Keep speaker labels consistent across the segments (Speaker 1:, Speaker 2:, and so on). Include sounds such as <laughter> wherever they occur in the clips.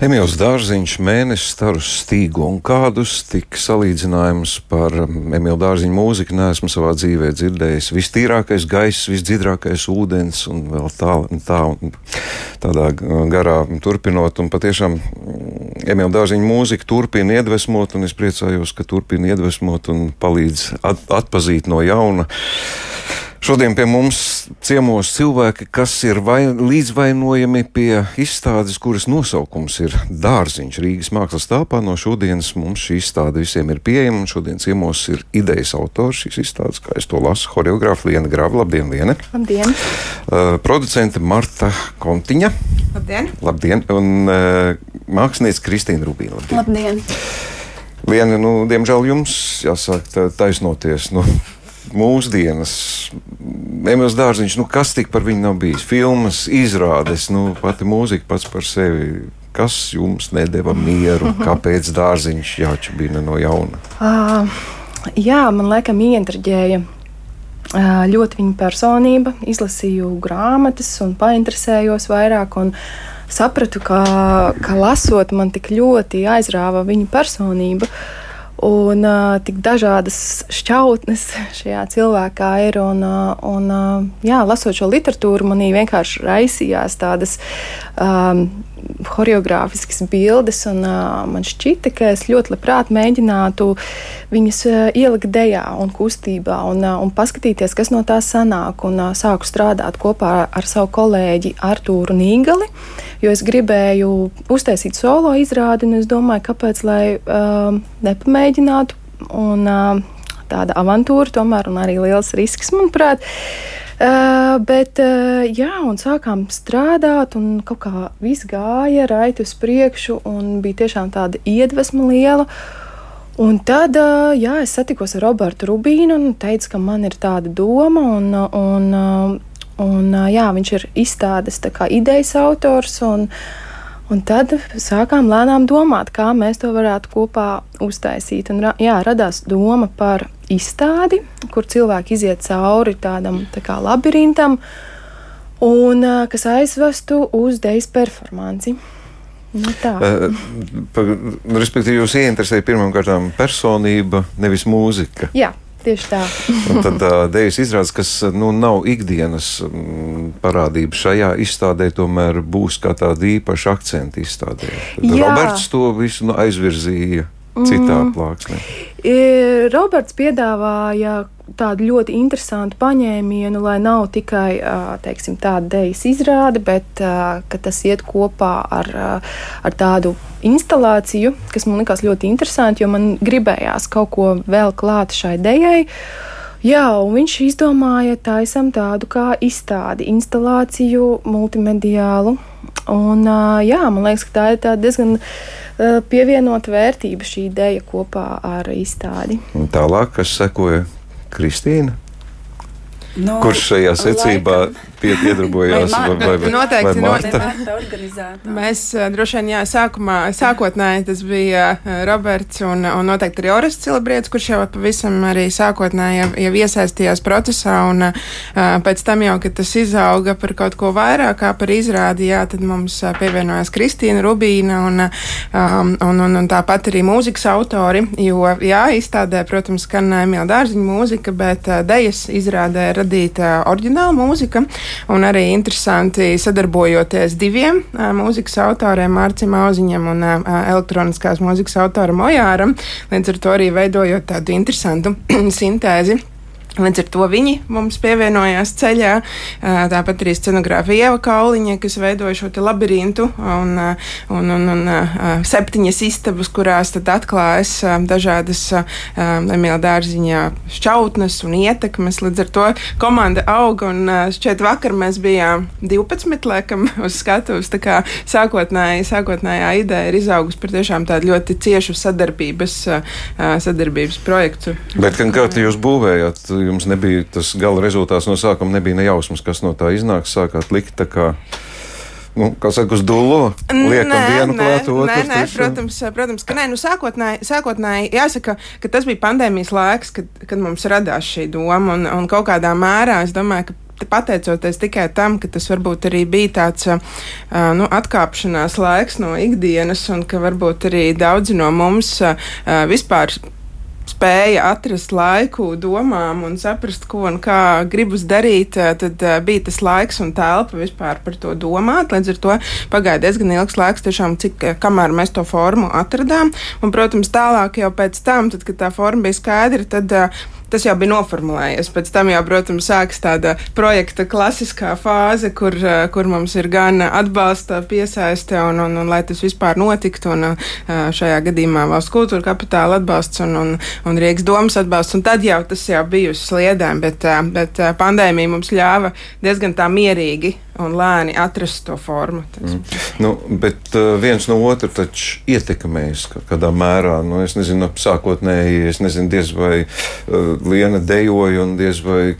Speaker 1: Emīls Dārziņš, mēnesis staru stīgu un kādus tik salīdzinājumus par um, Emīlu Dārziņu mūziku neesmu savā dzīvē dzirdējis. Vistīrākais gaiss, visdziļākais ūdens un vēl tā, tā un tādā garā turpinot. Un patiešām mm, Emīlu Dārziņu mūzika turpina iedvesmot, un es priecājos, ka turpina iedvesmot un palīdz at, atpazīt no jauna. Šodien pie mums ciemos cilvēki, kas ir vai, līdzvainojami pie izstādes, kuras nosaukums ir Dārziņš Rīgas mākslas telpā. No šodienas mums šī izstāde visiem ir pieejama, šodien ciemos ir idejas autors šīs izstādes, kā es to lasu, horeogrāfa Liena Grava. Labdien, Liene!
Speaker 2: Labdien!
Speaker 1: Uh, producente Marta Kontiņa.
Speaker 2: Labdien!
Speaker 1: Labdien! Un uh, mākslinieca Kristīna Rubīna.
Speaker 2: Labdien! Labdien.
Speaker 1: Liena, nu, diemžēl jums jāsāk taisnoties. Nu, mūsdienas. Emīls Dārziņš, nu, kas tik par viņu nav bijis? Filmas, izrādes, nu, pati mūzika pats par sevi. Kas jums nedēva mieru? <laughs> Kāpēc dārziņš jāčabina no jauna?
Speaker 2: Uh, jā, man liekas, ieintriģēja uh, ļoti viņa personība. Izlasīju grāmatas un painteresējos vairāk. Un sapratu, ka, ka lasot, man tik ļoti aizrāva viņa personība. Uh, Un uh, tik dažādas šķautnes <laughs> šajā cilvēkā ir. Un, uh, un, uh, jā, lasot šo literatūru, manī vienkārši raisījās tādas um, choreogrāfiskas bildes. Un, uh, man šķita, ka es ļoti labprāt mēģinātu viņas uh, ielikt dejā un kustībā un, uh, un paskatīties, kas no tā sanāk. Un uh, sāku strādāt kopā ar savu kolēģi Artūru Nīgali. Jo es gribēju uztaisīt solo izrādi, un es domāju, kāpēc lai uh, nepamēģinātu. Un, uh, tāda avantūra, tomēr arī liels risks, manuprāt. Uh, bet, uh, jā, un sākām strādāt, un kaut kā viss gāja raiti uz priekšu, un bija tiešām tāda iedvesma liela. Un tad uh, jā, es satikos ar Robertu Rubīnu un teicu, ka man ir tāda doma, un, un uh, Un, jā, viņš ir izstādes idejas autors. Un, un tad sākām lēnām domāt, kā mēs to varētu kopā uztaisīt. Un, jā, radās doma par izstādi, kur cilvēki iziet cauri tādam tā kā labirintam, un kas aizvestu uz dejas performanci. Nu tā.
Speaker 1: uh, respektīvi, jūs ieinteresēja pirmkārt personība, nevis mūzika.
Speaker 2: Jā, Tieši tā.
Speaker 1: tad uh, dēļas izrādes, kas nu, nav ikdienas um, parādība šajā izstādē, tomēr būs kā tāda īpaša akcenta izstādē. Roberts to visu nu, aizvirzīja citā mm. plāksnē.
Speaker 2: Roberts piedāvāja tādu ļoti interesantu paņēmienu, lai nav tikai teiksim, tāda dēļas izrāde, bet tas iet kopā ar, ar tādu instalāciju, kas man likās ļoti interesanti, jo man gribējās kaut ko vēl klāt šai dēļai. Jā, un viņš izdomāja taisam tādu kā izstādi, instalāciju, multimediālu. Un, jā, man liekas, ka tā ir diezgan pievienota vērtība šī ideja kopā ar izstādi.
Speaker 1: Un tālāk, kas sekoja Kristīna? No, Kurš šajā secībā laikam piedarbojās. Vai, vai, vai,
Speaker 3: noteikti, vai noteikti. Mēs droši vien, jā, sākumā, sākotnēji tas bija Roberts un, un noteikti arī Orests Celebrietis, kurš jau pavisam arī sākotnēji jau, jau iesaistījās procesā, un pēc tam jau, kad tas izauga par kaut ko vairāk kā par izrādi, jā, tad mums pievienojās Kristīna Rubīna un, um, un, un, un tāpat arī mūzikas autori, jo, jā, izstādē, protams, skan Emīla Dārziņa mūzika, bet dejas izrādē radīta oriģināla mūzika. Un arī interesanti sadarbojoties diviem mūzikas autoriem, Mārcim Auziņam un elektroniskās mūzikas autoram Ojāram, līdz ar to arī veidojot tādu interesantu <clears throat> sintēzi. Līdz ar to viņi mums pievienojās ceļā. Tāpat arī scenogrāfija Ieva Kauliņa, kas veidoja šo labirintu un, un, un, un septiņas istabas, kurās tad atklājas dažādas Emīļa dārziņā šķautnes un ietekmes. Līdz ar to komanda auga un šķiet vakar mēs bijām 12 liekam <laughs> uz skatuves. Tā kā sākotnēji, sākotnējā ideja ir izaugusi par tiešām tādu ļoti ciešu sadarbības, sadarbības projektu.
Speaker 1: Bet, kā jūs būvējat? Jums nebija tas gala rezultāts no sākuma, nebija ne jausmas, kas no tā iznāks. Sākāt likt tā kā nu, kā saka, uz dūlo, liekam nē, vienu klāt, otru. Nē, nē,
Speaker 3: protams, protams, ka nē, nu, sākotnēji, sākotnēji jāsaka, ka tas bija pandēmijas laiks, kad, kad mums radās šī doma, un, un kaut kādā mērā es domāju, ka pateicoties tikai tam, ka tas varbūt arī bija tāds nu, atkāpšanās laiks no ikdienas, un ka varbūt arī daudzi no mums vispār spēja atrast laiku domām un saprast, ko un kā gribas darīt, tad bija tas laiks un telpa vispār par to domāt. Līdz ar to pagāja diezgan ilgs laiks, tiešām, cik, kamēr mēs to formu atradām. Un, protams, tālāk jau pēc tam, tad, kad tā forma bija skaidra, tad tas jau bija noformulējies. Pēc tam jau, protams, sākas tāda projekta klasiskā fāze, kur, eh, kur mums ir gan atbalsta piesaiste un, un, un lai tas vispār notiktu. Un, eh, šajā gadījumā valsts kultūra kapitāla atbalsts un, un, un Rīgas domas atbalsts. Un tad jau tas jau bija uz sliedēm, bet, eh, bet pandēmija mums ļāva diezgan tā mierīgi un lēni atrast to formu. Mm.
Speaker 1: Nu, bet uh, viens no otra taču ietekmēs kādā mērā. Nu, es nezinu, sākotnēji, es nezinu, diez vai uh, Liena dejoja un diez vai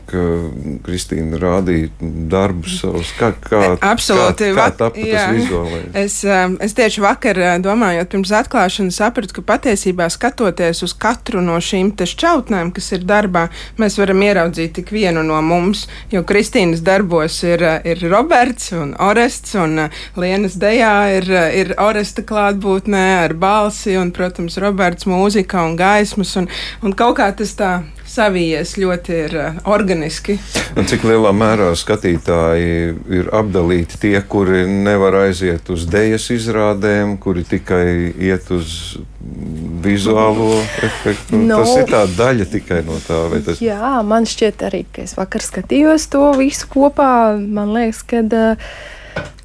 Speaker 1: Kristīna rādīja darbus savus. Kā, kā,
Speaker 3: Absolūti.
Speaker 1: Kā, kā tapa tas vizuālais?
Speaker 3: Es, uh, es tieši vakar uh, domājot pirms atklāšanas sapratu, ka patiesībā skatoties uz katru no šīm šķautnēm, kas ir darbā, mēs varam ieraudzīt tik vienu no mums, jo Kristīnas darbos ir, uh, ir Roberts. Un Orests, un uh, Lienas dejā ir, ir Oresta klātbūtnē ar balsi, un, protams, Roberts mūzika un gaismas, un, un kaut kā tas tā savijies ļoti ir uh, organiski.
Speaker 1: Un cik lielā mērā skatītāji ir apdalīti tie, kuri nevar aiziet uz dēļas izrādēm, kuri tikai iet uz vizuālo efektu. No, tas ir tā daļa tikai no tā. Tas...
Speaker 2: Jā, man šķiet arī, ka es vakar skatījos to visu kopā. Man liekas, ka. Uh,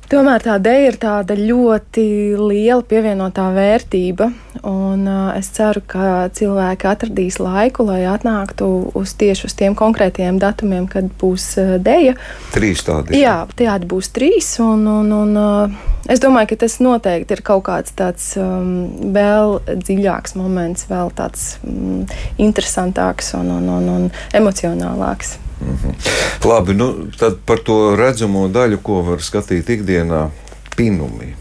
Speaker 2: Tomēr tā dēļa ir tāda ļoti liela pievienotā vērtība, un uh, es ceru, ka cilvēki atradīs laiku, lai atnāktu uz tieši uz tiem konkrētiem datumiem, kad būs uh, dēļa.
Speaker 1: Trīs tādi.
Speaker 2: Jā, tādi būs trīs, un, un, un uh, es domāju, ka tas noteikti ir kaut kāds tāds um, vēl dziļāks moments, vēl tāds um, interesantāks un, un, un, un emocionālāks.
Speaker 1: -hmm. Labi, nu, tad par to redzamo daļu, ko var skatīt ikdienā, pinumi.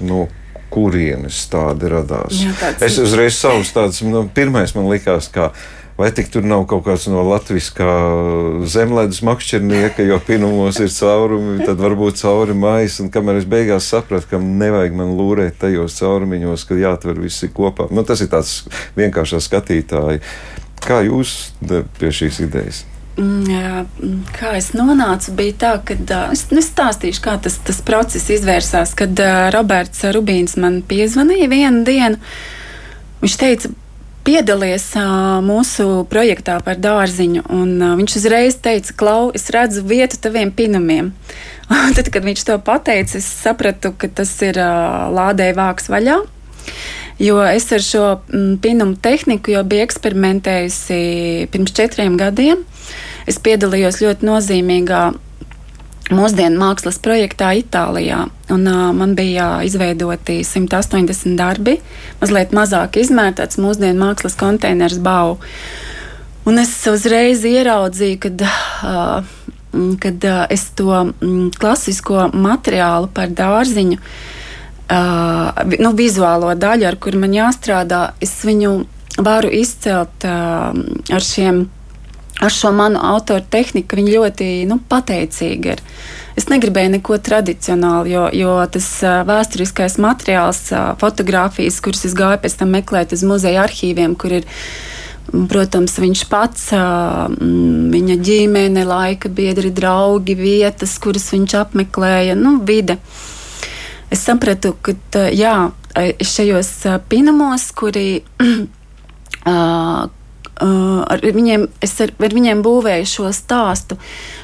Speaker 1: Nu, kurienes tādi radās? Jā, tāds... Es uzreiz savus tādus, nu, pirmais man likās, ka vai tik tur nav kaut kāds no latviskā zemledus makšķernieka, jo pinumos ir caurumi, tad varbūt cauri maisa. Un kamēr es beigās sapratu, ka nevajag man lūrēt tajos caurumiņos, ka jāatver visi kopā. Nu, tas ir tāds vienkāršs skatītāji. Kā jūs pie šīs idejas?
Speaker 4: Mm, mm, kā es nonācu, bija tā, ka es nestāstīšu, kā tas, tas process izvērsās, kad Roberts Rubīns man piezvanīja vienu dienu. Viņš teica, piedalies mūsu projektā par dārziņu, un viņš uzreiz teica, Klau, es redzu vietu taviem pinumiem. <laughs> Tad, kad viņš to pateica, es sapratu, ka tas ir lādēja vāks vaļā. Jo es ar šo pinumu tehniku jau biju eksperimentējusi pirms četriem gadiem. Es piedalījos ļoti nozīmīgā mūsdienu mākslas projektā Itālijā. Un, uh, man bija izveidoti 180 darbi, mazliet mazāk izmērēts mūsdienu mākslas konteiners Bau. Un es uzreiz ieraudzīju, kad, uh, kad uh, es to mm, klasisko materiālu par dārziņu, uh, nu, vizuālo daļu, ar kuru man jāstrādā, es viņu varu izcelt uh, ar šiem ar šo manu autoru tehniku viņi ļoti nu, pateicīgi ir. Es negribēju neko tradicionālu, jo, jo tas vēsturiskais materiāls, fotografijas, kuras es gāju pēc tam meklēt uz muzeja arhīviem, kur ir. Protams, viņš pats, viņa ģimene, laika biedri, draugi, vietas, kuras viņš apmeklēja, nu, vide. Es sapratu, ka jā, šajos pinamos, kuri <clears throat> Uh, ar viņiem, es ar, ar viņiem būvēju šo stāstu,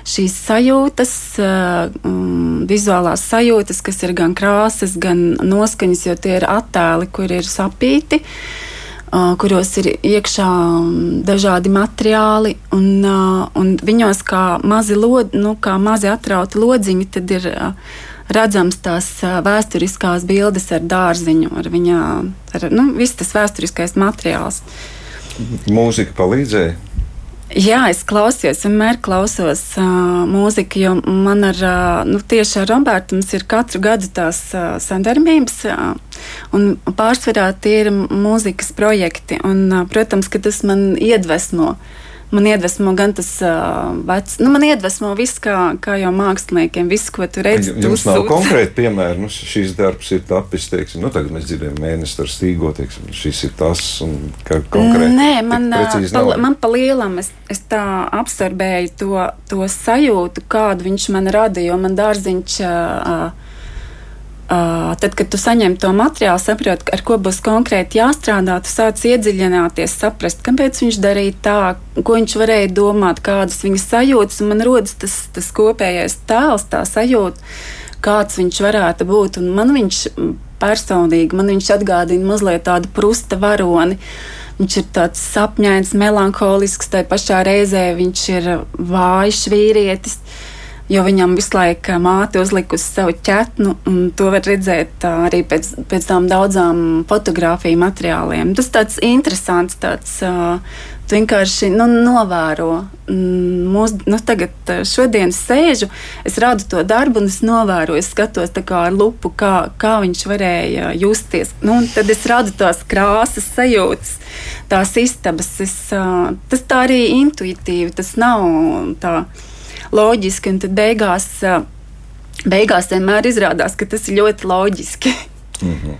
Speaker 4: šīs sajūtas, uh, um, vizuālās sajūtas, kas ir gan krāsas, gan noskaņas, jo tie ir attēli, kur ir sapīti, uh, kuros ir iekšā dažādi materiāli, un, uh, un viņos kā mazi, lod, nu, kā mazi atrauti lodziņi, tad ir uh, redzams tās uh, vēsturiskās bildes ar dārziņu, ar viņa, ar, nu, viss tas vēsturiskais materiāls.
Speaker 1: Mūzika palīdzēja.
Speaker 4: Jā, es klausījos, vienmēr klausos uh, mūziku, jo man ar, uh, nu, tieši ar Robertu mums ir katru gadu tās uh, sadarbības, uh, un pārsvarā tie ir mūzikas projekti, un, uh, protams, ka tas man iedvesmo. Man iedvesmo gan tas uh, vecs, nu, man iedvesmo viss, kā, kā jau māksliniekiem, viss, ko tu redzi.
Speaker 1: Jums nav konkrēti piemēri, nu, šīs darbs ir tapis, teiksim, nu, tagad mēs dzirdējam mēnesi ar stīgo, teiksim, šis ir tas, un kā konkrēti.
Speaker 4: Nē, man, pa, man pa lielam es, es tā absorbēju to, to sajūtu, kādu viņš man rada, jo man dārziņš. Uh, Uh, tad, kad tu saņem to materiālu, saproti, ar ko būs konkrēti jāstrādā, tu sāc iedziļināties, saprast, kāpēc viņš darīja tā, ko viņš varēja domāt, kādas viņa sajūtas, man rodas tas, tas kopējais tēls, tā sajūta, kāds viņš varētu būt. Un man viņš personīgi, man viņš atgādina mazliet tādu prusta varoni. Viņš ir tāds sapņains, melanholisks, tai pašā reizē viņš ir vājš vīrietis. Uh, jo viņam visu laiku māte uzlikusi savu ķetnu, un to var redzēt arī pēc, pēc tām daudzām fotografiju materiāliem. Tas tāds interesants, tāds tu vienkārši nu, novēro. Mūs, nu, tagad, šodien sēžu, es rādu to darbu, un es novēroju, es skatos ar lupu, kā, kā viņš varēja justies. Nu, tad es rādu tās krāsas, sajūtas, tās istabas. Es, tas tā arī intuitīvi, tas nav tā loģiski, un tad beigās, beigās vienmēr izrādās, ka tas ir ļoti loģiski. <laughs> Mm
Speaker 1: -hmm.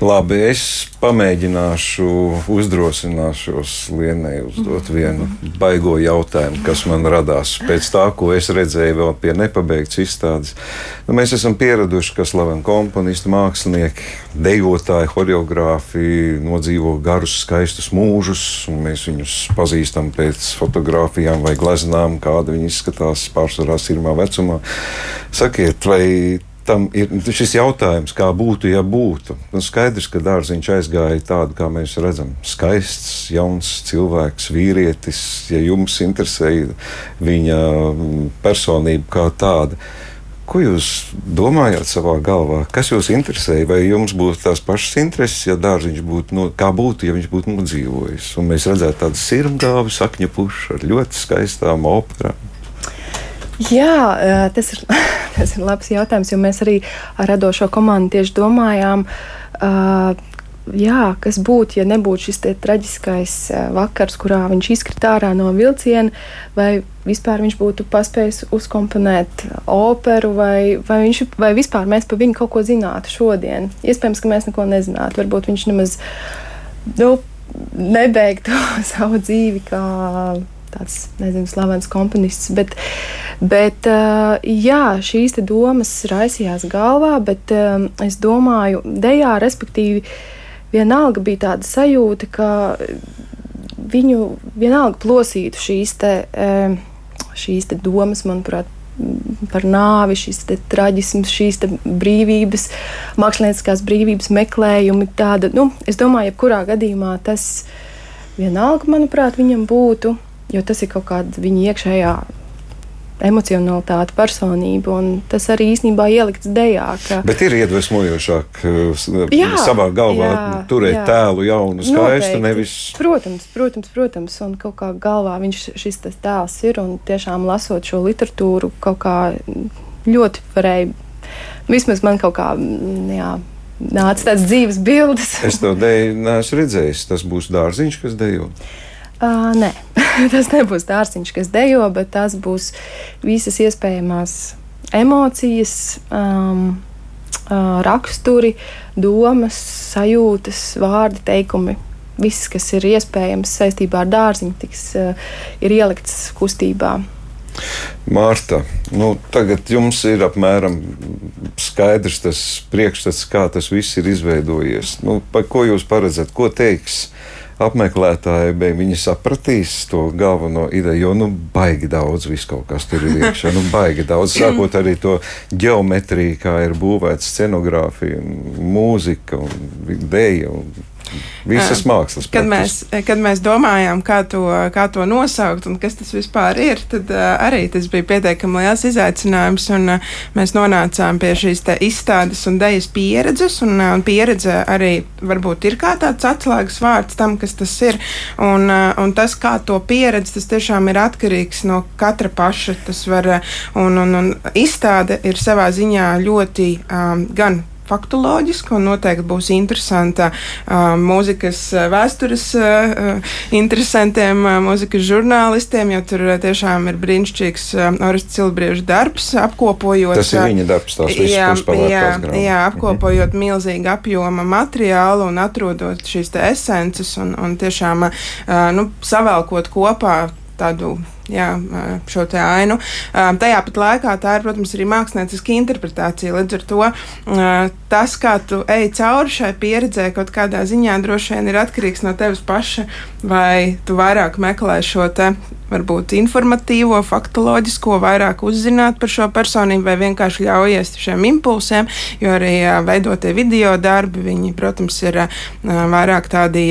Speaker 1: Labi, es pamēģināšu, uzdrosināšos Lienai uzdot vienu baigo jautājumu, kas man radās pēc tā, ko es redzēju vēl pie nepabeigts izstādes. Nu, mēs esam pieraduši, ka slaveni komponisti, mākslinieki, dejotāji, choreogrāfi nodzīvo garus, skaistus mūžus, un mēs viņus pazīstam pēc fotografijām vai gleznām, kāda viņi izskatās pārsvarā sirmā vecumā. Sakiet, vai tam ir šis jautājums, kā būtu, ja būtu. Nu, skaidrs, ka dārziņš aizgāja tādu, kā mēs redzam, skaists, jauns cilvēks, vīrietis. Ja jums interesēja viņa mm, personība kā tāda, ko jūs domājat savā galvā? Kas jūs interesēja? Vai jums būtu tās pašas intereses, ja dārziņš būtu, no, kā būtu, ja viņš būtu nodzīvojis? Un mēs redzētu tādu sirmgāvu, sakņu pušu ar ļoti skaistām operām.
Speaker 2: Jā, tas ir, <laughs> tas ir labs jautājums, jo mēs arī ar radošo komandu tieši domājām. Jā, kas būtu, ja nebūtu šis traģiskais vakars, kurā viņš izkrita ārā no vilciena, vai vispār viņš būtu paspējis uzkomponēt operu, vai, vai, viņš, vai vispār mēs par viņu kaut ko zinātu šodien. Iespējams, ka mēs neko nezinātu. Varbūt viņš nemaz nu, nebeigtu <laughs> savu dzīvi kā tāds nezinu, slavens komponists. Bet, bet jā, šīs domas raisījās galvā, bet es domāju, dejā, respektīvi, vienalga bija tāda sajūta, ka viņu vienalga plosītu šīs, te, šīs te domas, manuprāt, par nāvi, šis traģisms, šīs brīvības, mākslinieckās brīvības meklējumi. Tāda, nu, es domāju, jebkurā gadījumā tas vienalga, manuprāt, viņam būtu jo tas ir kaut kāda viņa iekšējā emocionalitāte, personība. Tas arī īstenībā ielikts dejā. Ka...
Speaker 1: Bet ir iedvesmojošāk uh, jā, savā galvā jā, turēt jā, tēlu jaunu, skaistu. Nevis...
Speaker 2: Protams, protams, protams, un kaut kā galvā viņš šis tēls ir. Un tiešām lasot šo literatūru, kaut kā ļoti varēja, vismaz man kaut kā. Jā, Nāca tāds dzīves bildes.
Speaker 1: es to neesmu redzējis. Tas būs dārziņš, kas dejo.
Speaker 2: Uh, nē, <laughs> tas nebūs dārziņš, kas dejo, bet tas būs visas iespējamās emocijas, um, uh, raksturi, domas, sajūtas, vārdi, teikumi. Viss, kas ir iespējams saistībā ar dārziņu, tiks, uh, ielikts kustībā.
Speaker 1: Mārta, nu, tagad jums ir apmēram skaidrs tas priekšstats, kā tas viss ir izveidojies. Nu, ko jūs paredzat, ko teiks apmeklētāji, bet viņi sapratīs to galveno ideju, jo nu, baigi daudz viss kaut kas tur ir iekšā. Nu, baigi daudz, <clears throat> sākot arī to ģeometriju, kā ir būvēta scenogrāfija, mūzika un dēja. Un Visas mākslas.
Speaker 3: Kad mēs, kad mēs domājām, kā to, kā to nosaukt un kas tas vispār ir, tad uh, arī tas bija pietiekami liels izaicinājums. Un, uh, mēs nonācām pie šīs izstādes un dēļas pieredzes. Un, uh, pieredze arī varbūt ir kā tāds atslēgas vārds tam, kas tas ir. Un, un tas, kā to pieredzi, tas tiešām ir atkarīgs no katra paša. Tas var, un, un, un izstāde ir savā ziņā ļoti um, gan faktoloģiska un noteikti būs interesanta mūzikas vēstures interesantiem mūzikas žurnālistiem, jo tur tiešām ir brīnišķīgs Orista Cilbrieža darbs, apkopojot.
Speaker 1: Tas ir viņa darbs, tās visas
Speaker 3: jā, jā, jā, apkopojot mhm. milzīgu apjoma materiālu un atrodot šīs esences un, un tiešām nu, savēlkot kopā tādu jā, šo ainu. Tajā pat laikā tā ir, protams, arī mākslinieciska interpretācija. Līdz ar to tas, kā tu ej cauri šai pieredzē, kaut kādā ziņā droši vien ir atkarīgs no tevis paša, vai tu vairāk meklē šo te. Varbūt informatīvo, faktoloģisko, vairāk uzzināt par šo personību, vai vienkārši ļaujies šiem impulsiem, jo arī veidotie video darbi, viņi, protams, ir vairāk tādi.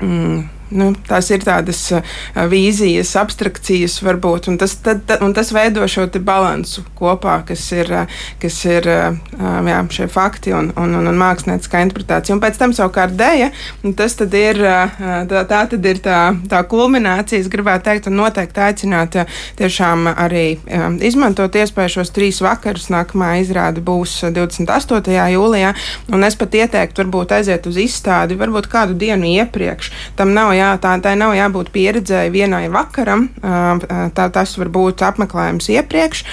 Speaker 3: Mm, Nu, tās ir tādas uh, vīzijas, abstrakcijas, varbūt, un tas, tad, tad, un tas veido šo balansu kopā, kas ir, uh, kas ir uh, jā, šie fakti un, un, un, un mākslinieciskā interpretācija. Un pēc tam savukārt dēja, tas ir, tā, tā ir tā, tā kulminācija, es gribētu teikt, un noteikti aicināt tiešām arī izmantot iespēju šos trīs vakarus. Nākamā izrāde būs 28. jūlijā, un es pat ieteiktu varbūt aiziet uz izstādi, varbūt kādu dienu iepriekš. Tam nav jā, tā, tā nav jābūt pieredzēji vienai vakaram. Tā, tas var būt apmeklējums iepriekš,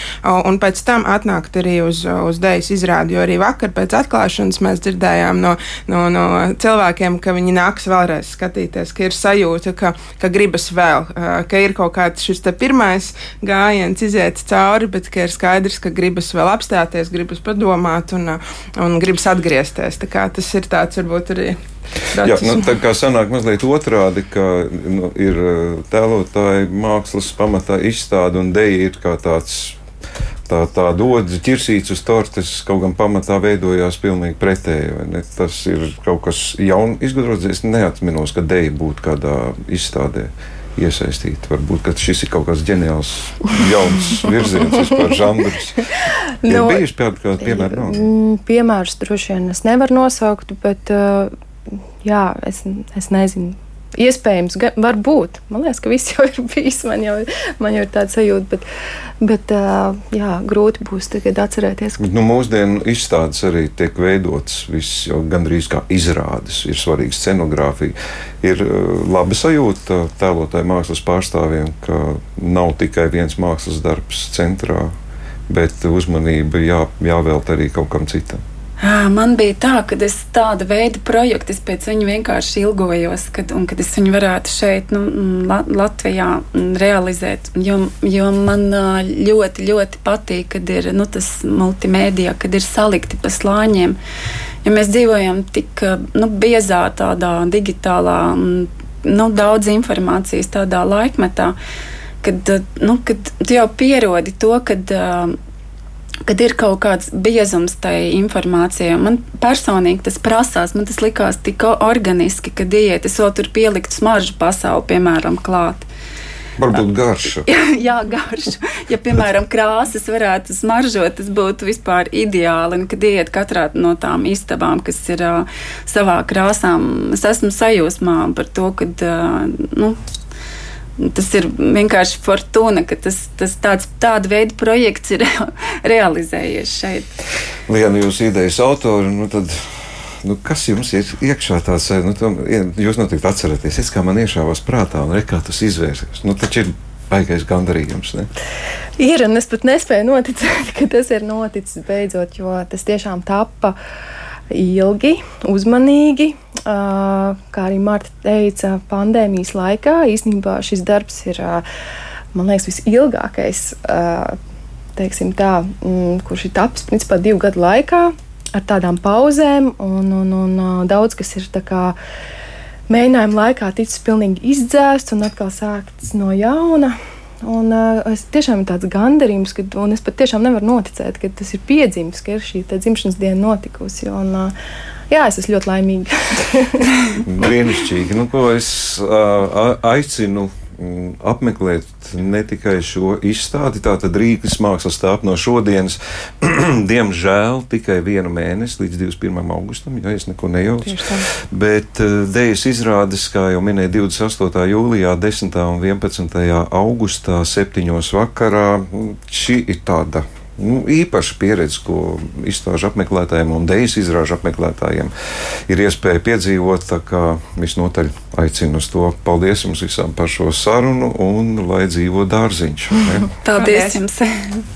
Speaker 3: un pēc tam atnākt arī uz, uz dēļas izrādi. Jo arī vakar pēc atklāšanas mēs dzirdējām no, no, no cilvēkiem, ka viņi nāks vēlreiz skatīties, ka ir sajūta, ka, ka gribas vēl, ka ir kaut kāds šis pirmais gājiens iziet cauri, bet ka ir skaidrs, ka gribas vēl apstāties, gribas padomāt un, un gribas atgriezties. Tas ir tāds varbūt arī
Speaker 1: Jā, nu, tā kā sanāk mazliet otrādi, ka nu, ir eh, tēlotāji mākslas pamatā izstāde un deja ir kā tāds. Tā, tā dodze ķirsīts uz tortes kaut gan pamatā veidojās pilnīgi pretēji. Tas ir kaut kas jauns, izgudrots. Es neatminos, ka deja būtu kādā izstādē iesaistīti. Varbūt šis ir kaut kāds ģeniāls, jauns virziens, vispār žanrs. Ir no, bijuši kādi piemēri? Nav?
Speaker 2: Mm, piemērus droši vien es nevaru nosaukt, bet uh, jā, es, es nezinu. Iespējams, gan, varbūt. Man liekas, ka viss <laughs> jau ir bijis. Man jau, man jau ir tāds sajūta, bet, bet jā, grūti būs tagad atcerēties.
Speaker 1: Bet, nu, mūsdienu izstādes arī tiek veidotas viss, jau gandrīz kā izrādes. Ir svarīga scenogrāfija. Ir labi sajūta tēlotāju mākslas pārstāvjiem, ka nav tikai viens mākslas darbs centrā, bet uzmanība jā, jāvēlta arī kaut kam citam.
Speaker 4: Man bija tā, ka es tāda veida projektu, es pēc viņa vienkārši ilgojos, kad, un kad es viņu varētu šeit, nu, Latvijā realizēt. Jo, jo man ļoti, ļoti patīk, kad ir nu, tas multimēdija, kad ir salikti pa slāņiem. Ja mēs dzīvojam tik nu, biezā, tādā digitālā, nu, daudz informācijas tādā laikmetā, kad, nu, kad tu jau pierodi to, kad kad ir kaut kāds biezums tai informācijai. Man personīgi tas prasās, man tas likās tik organiski, ka diēta es vēl tur pieliktu smaržu pasauli, piemēram, klāt.
Speaker 1: Varbūt garša.
Speaker 4: Jā, <laughs> jā garša. Ja, piemēram, krāsas varētu smaržot, tas būtu vispār ideāli. Un, kad iet katrā no tām istabām, kas ir uh, savā krāsām, es esmu sajūsmā par to, ka uh, nu, Tas ir vienkārši fortuna, ka tas, tas tāds, tāda veida projekts ir <laughs> realizējies šeit.
Speaker 1: Liena, jūs idejas autori, nu tad. Nu, kas jums ir iekšā tāds, nu, to, jūs noteikti atceraties, es kā man iešāvās prātā, un re, kā tas izvērsies. Nu, taču ir baigais gandarījums. Ne?
Speaker 2: Ir, un es pat nespēju noticēt, <laughs> ka tas ir noticis beidzot, jo tas tiešām tappa ilgi, uzmanīgi kā arī Marta teica, pandēmijas laikā īstenībā šis darbs ir, man liekas, visilgākais, teiksim tā, mm, kurš ir tapis principā divu gadu laikā ar tādām pauzēm, un, un, un daudz kas ir tā kā mēģinājuma laikā ticis pilnīgi izdzēsts un atkal sākts no jauna. Un, uh, es tiešām ir tāds gandarījums, ka, un es pat tiešām nevaru noticēt, ka tas ir piedzimis, ka ir šī dzimšanas diena notikusi. Un, uh, Jā, es esmu ļoti laimīga. <laughs>
Speaker 1: Brīnišķīgi. Nu, ko es uh, aicinu apmeklēt ne tikai šo izstādi, tātad Rīgas mākslas stāv no šodienas, <clears throat> diemžēl tikai vienu mēnesi līdz 21. augustam, ja es neko nejaucu. Bet uh, dēļas izrādes, kā jau minēja, 28. jūlijā, 10. un 11. augustā, 7. vakarā, šī ir tāda nu, īpaša pieredze, ko izstāžu apmeklētājiem un deju izrāžu apmeklētājiem ir iespēja piedzīvot. Tā kā visnotaļ aicinu uz to. Paldies jums visām par šo sarunu un lai dzīvo dārziņš. <laughs>
Speaker 4: Paldies, Paldies jums! <laughs>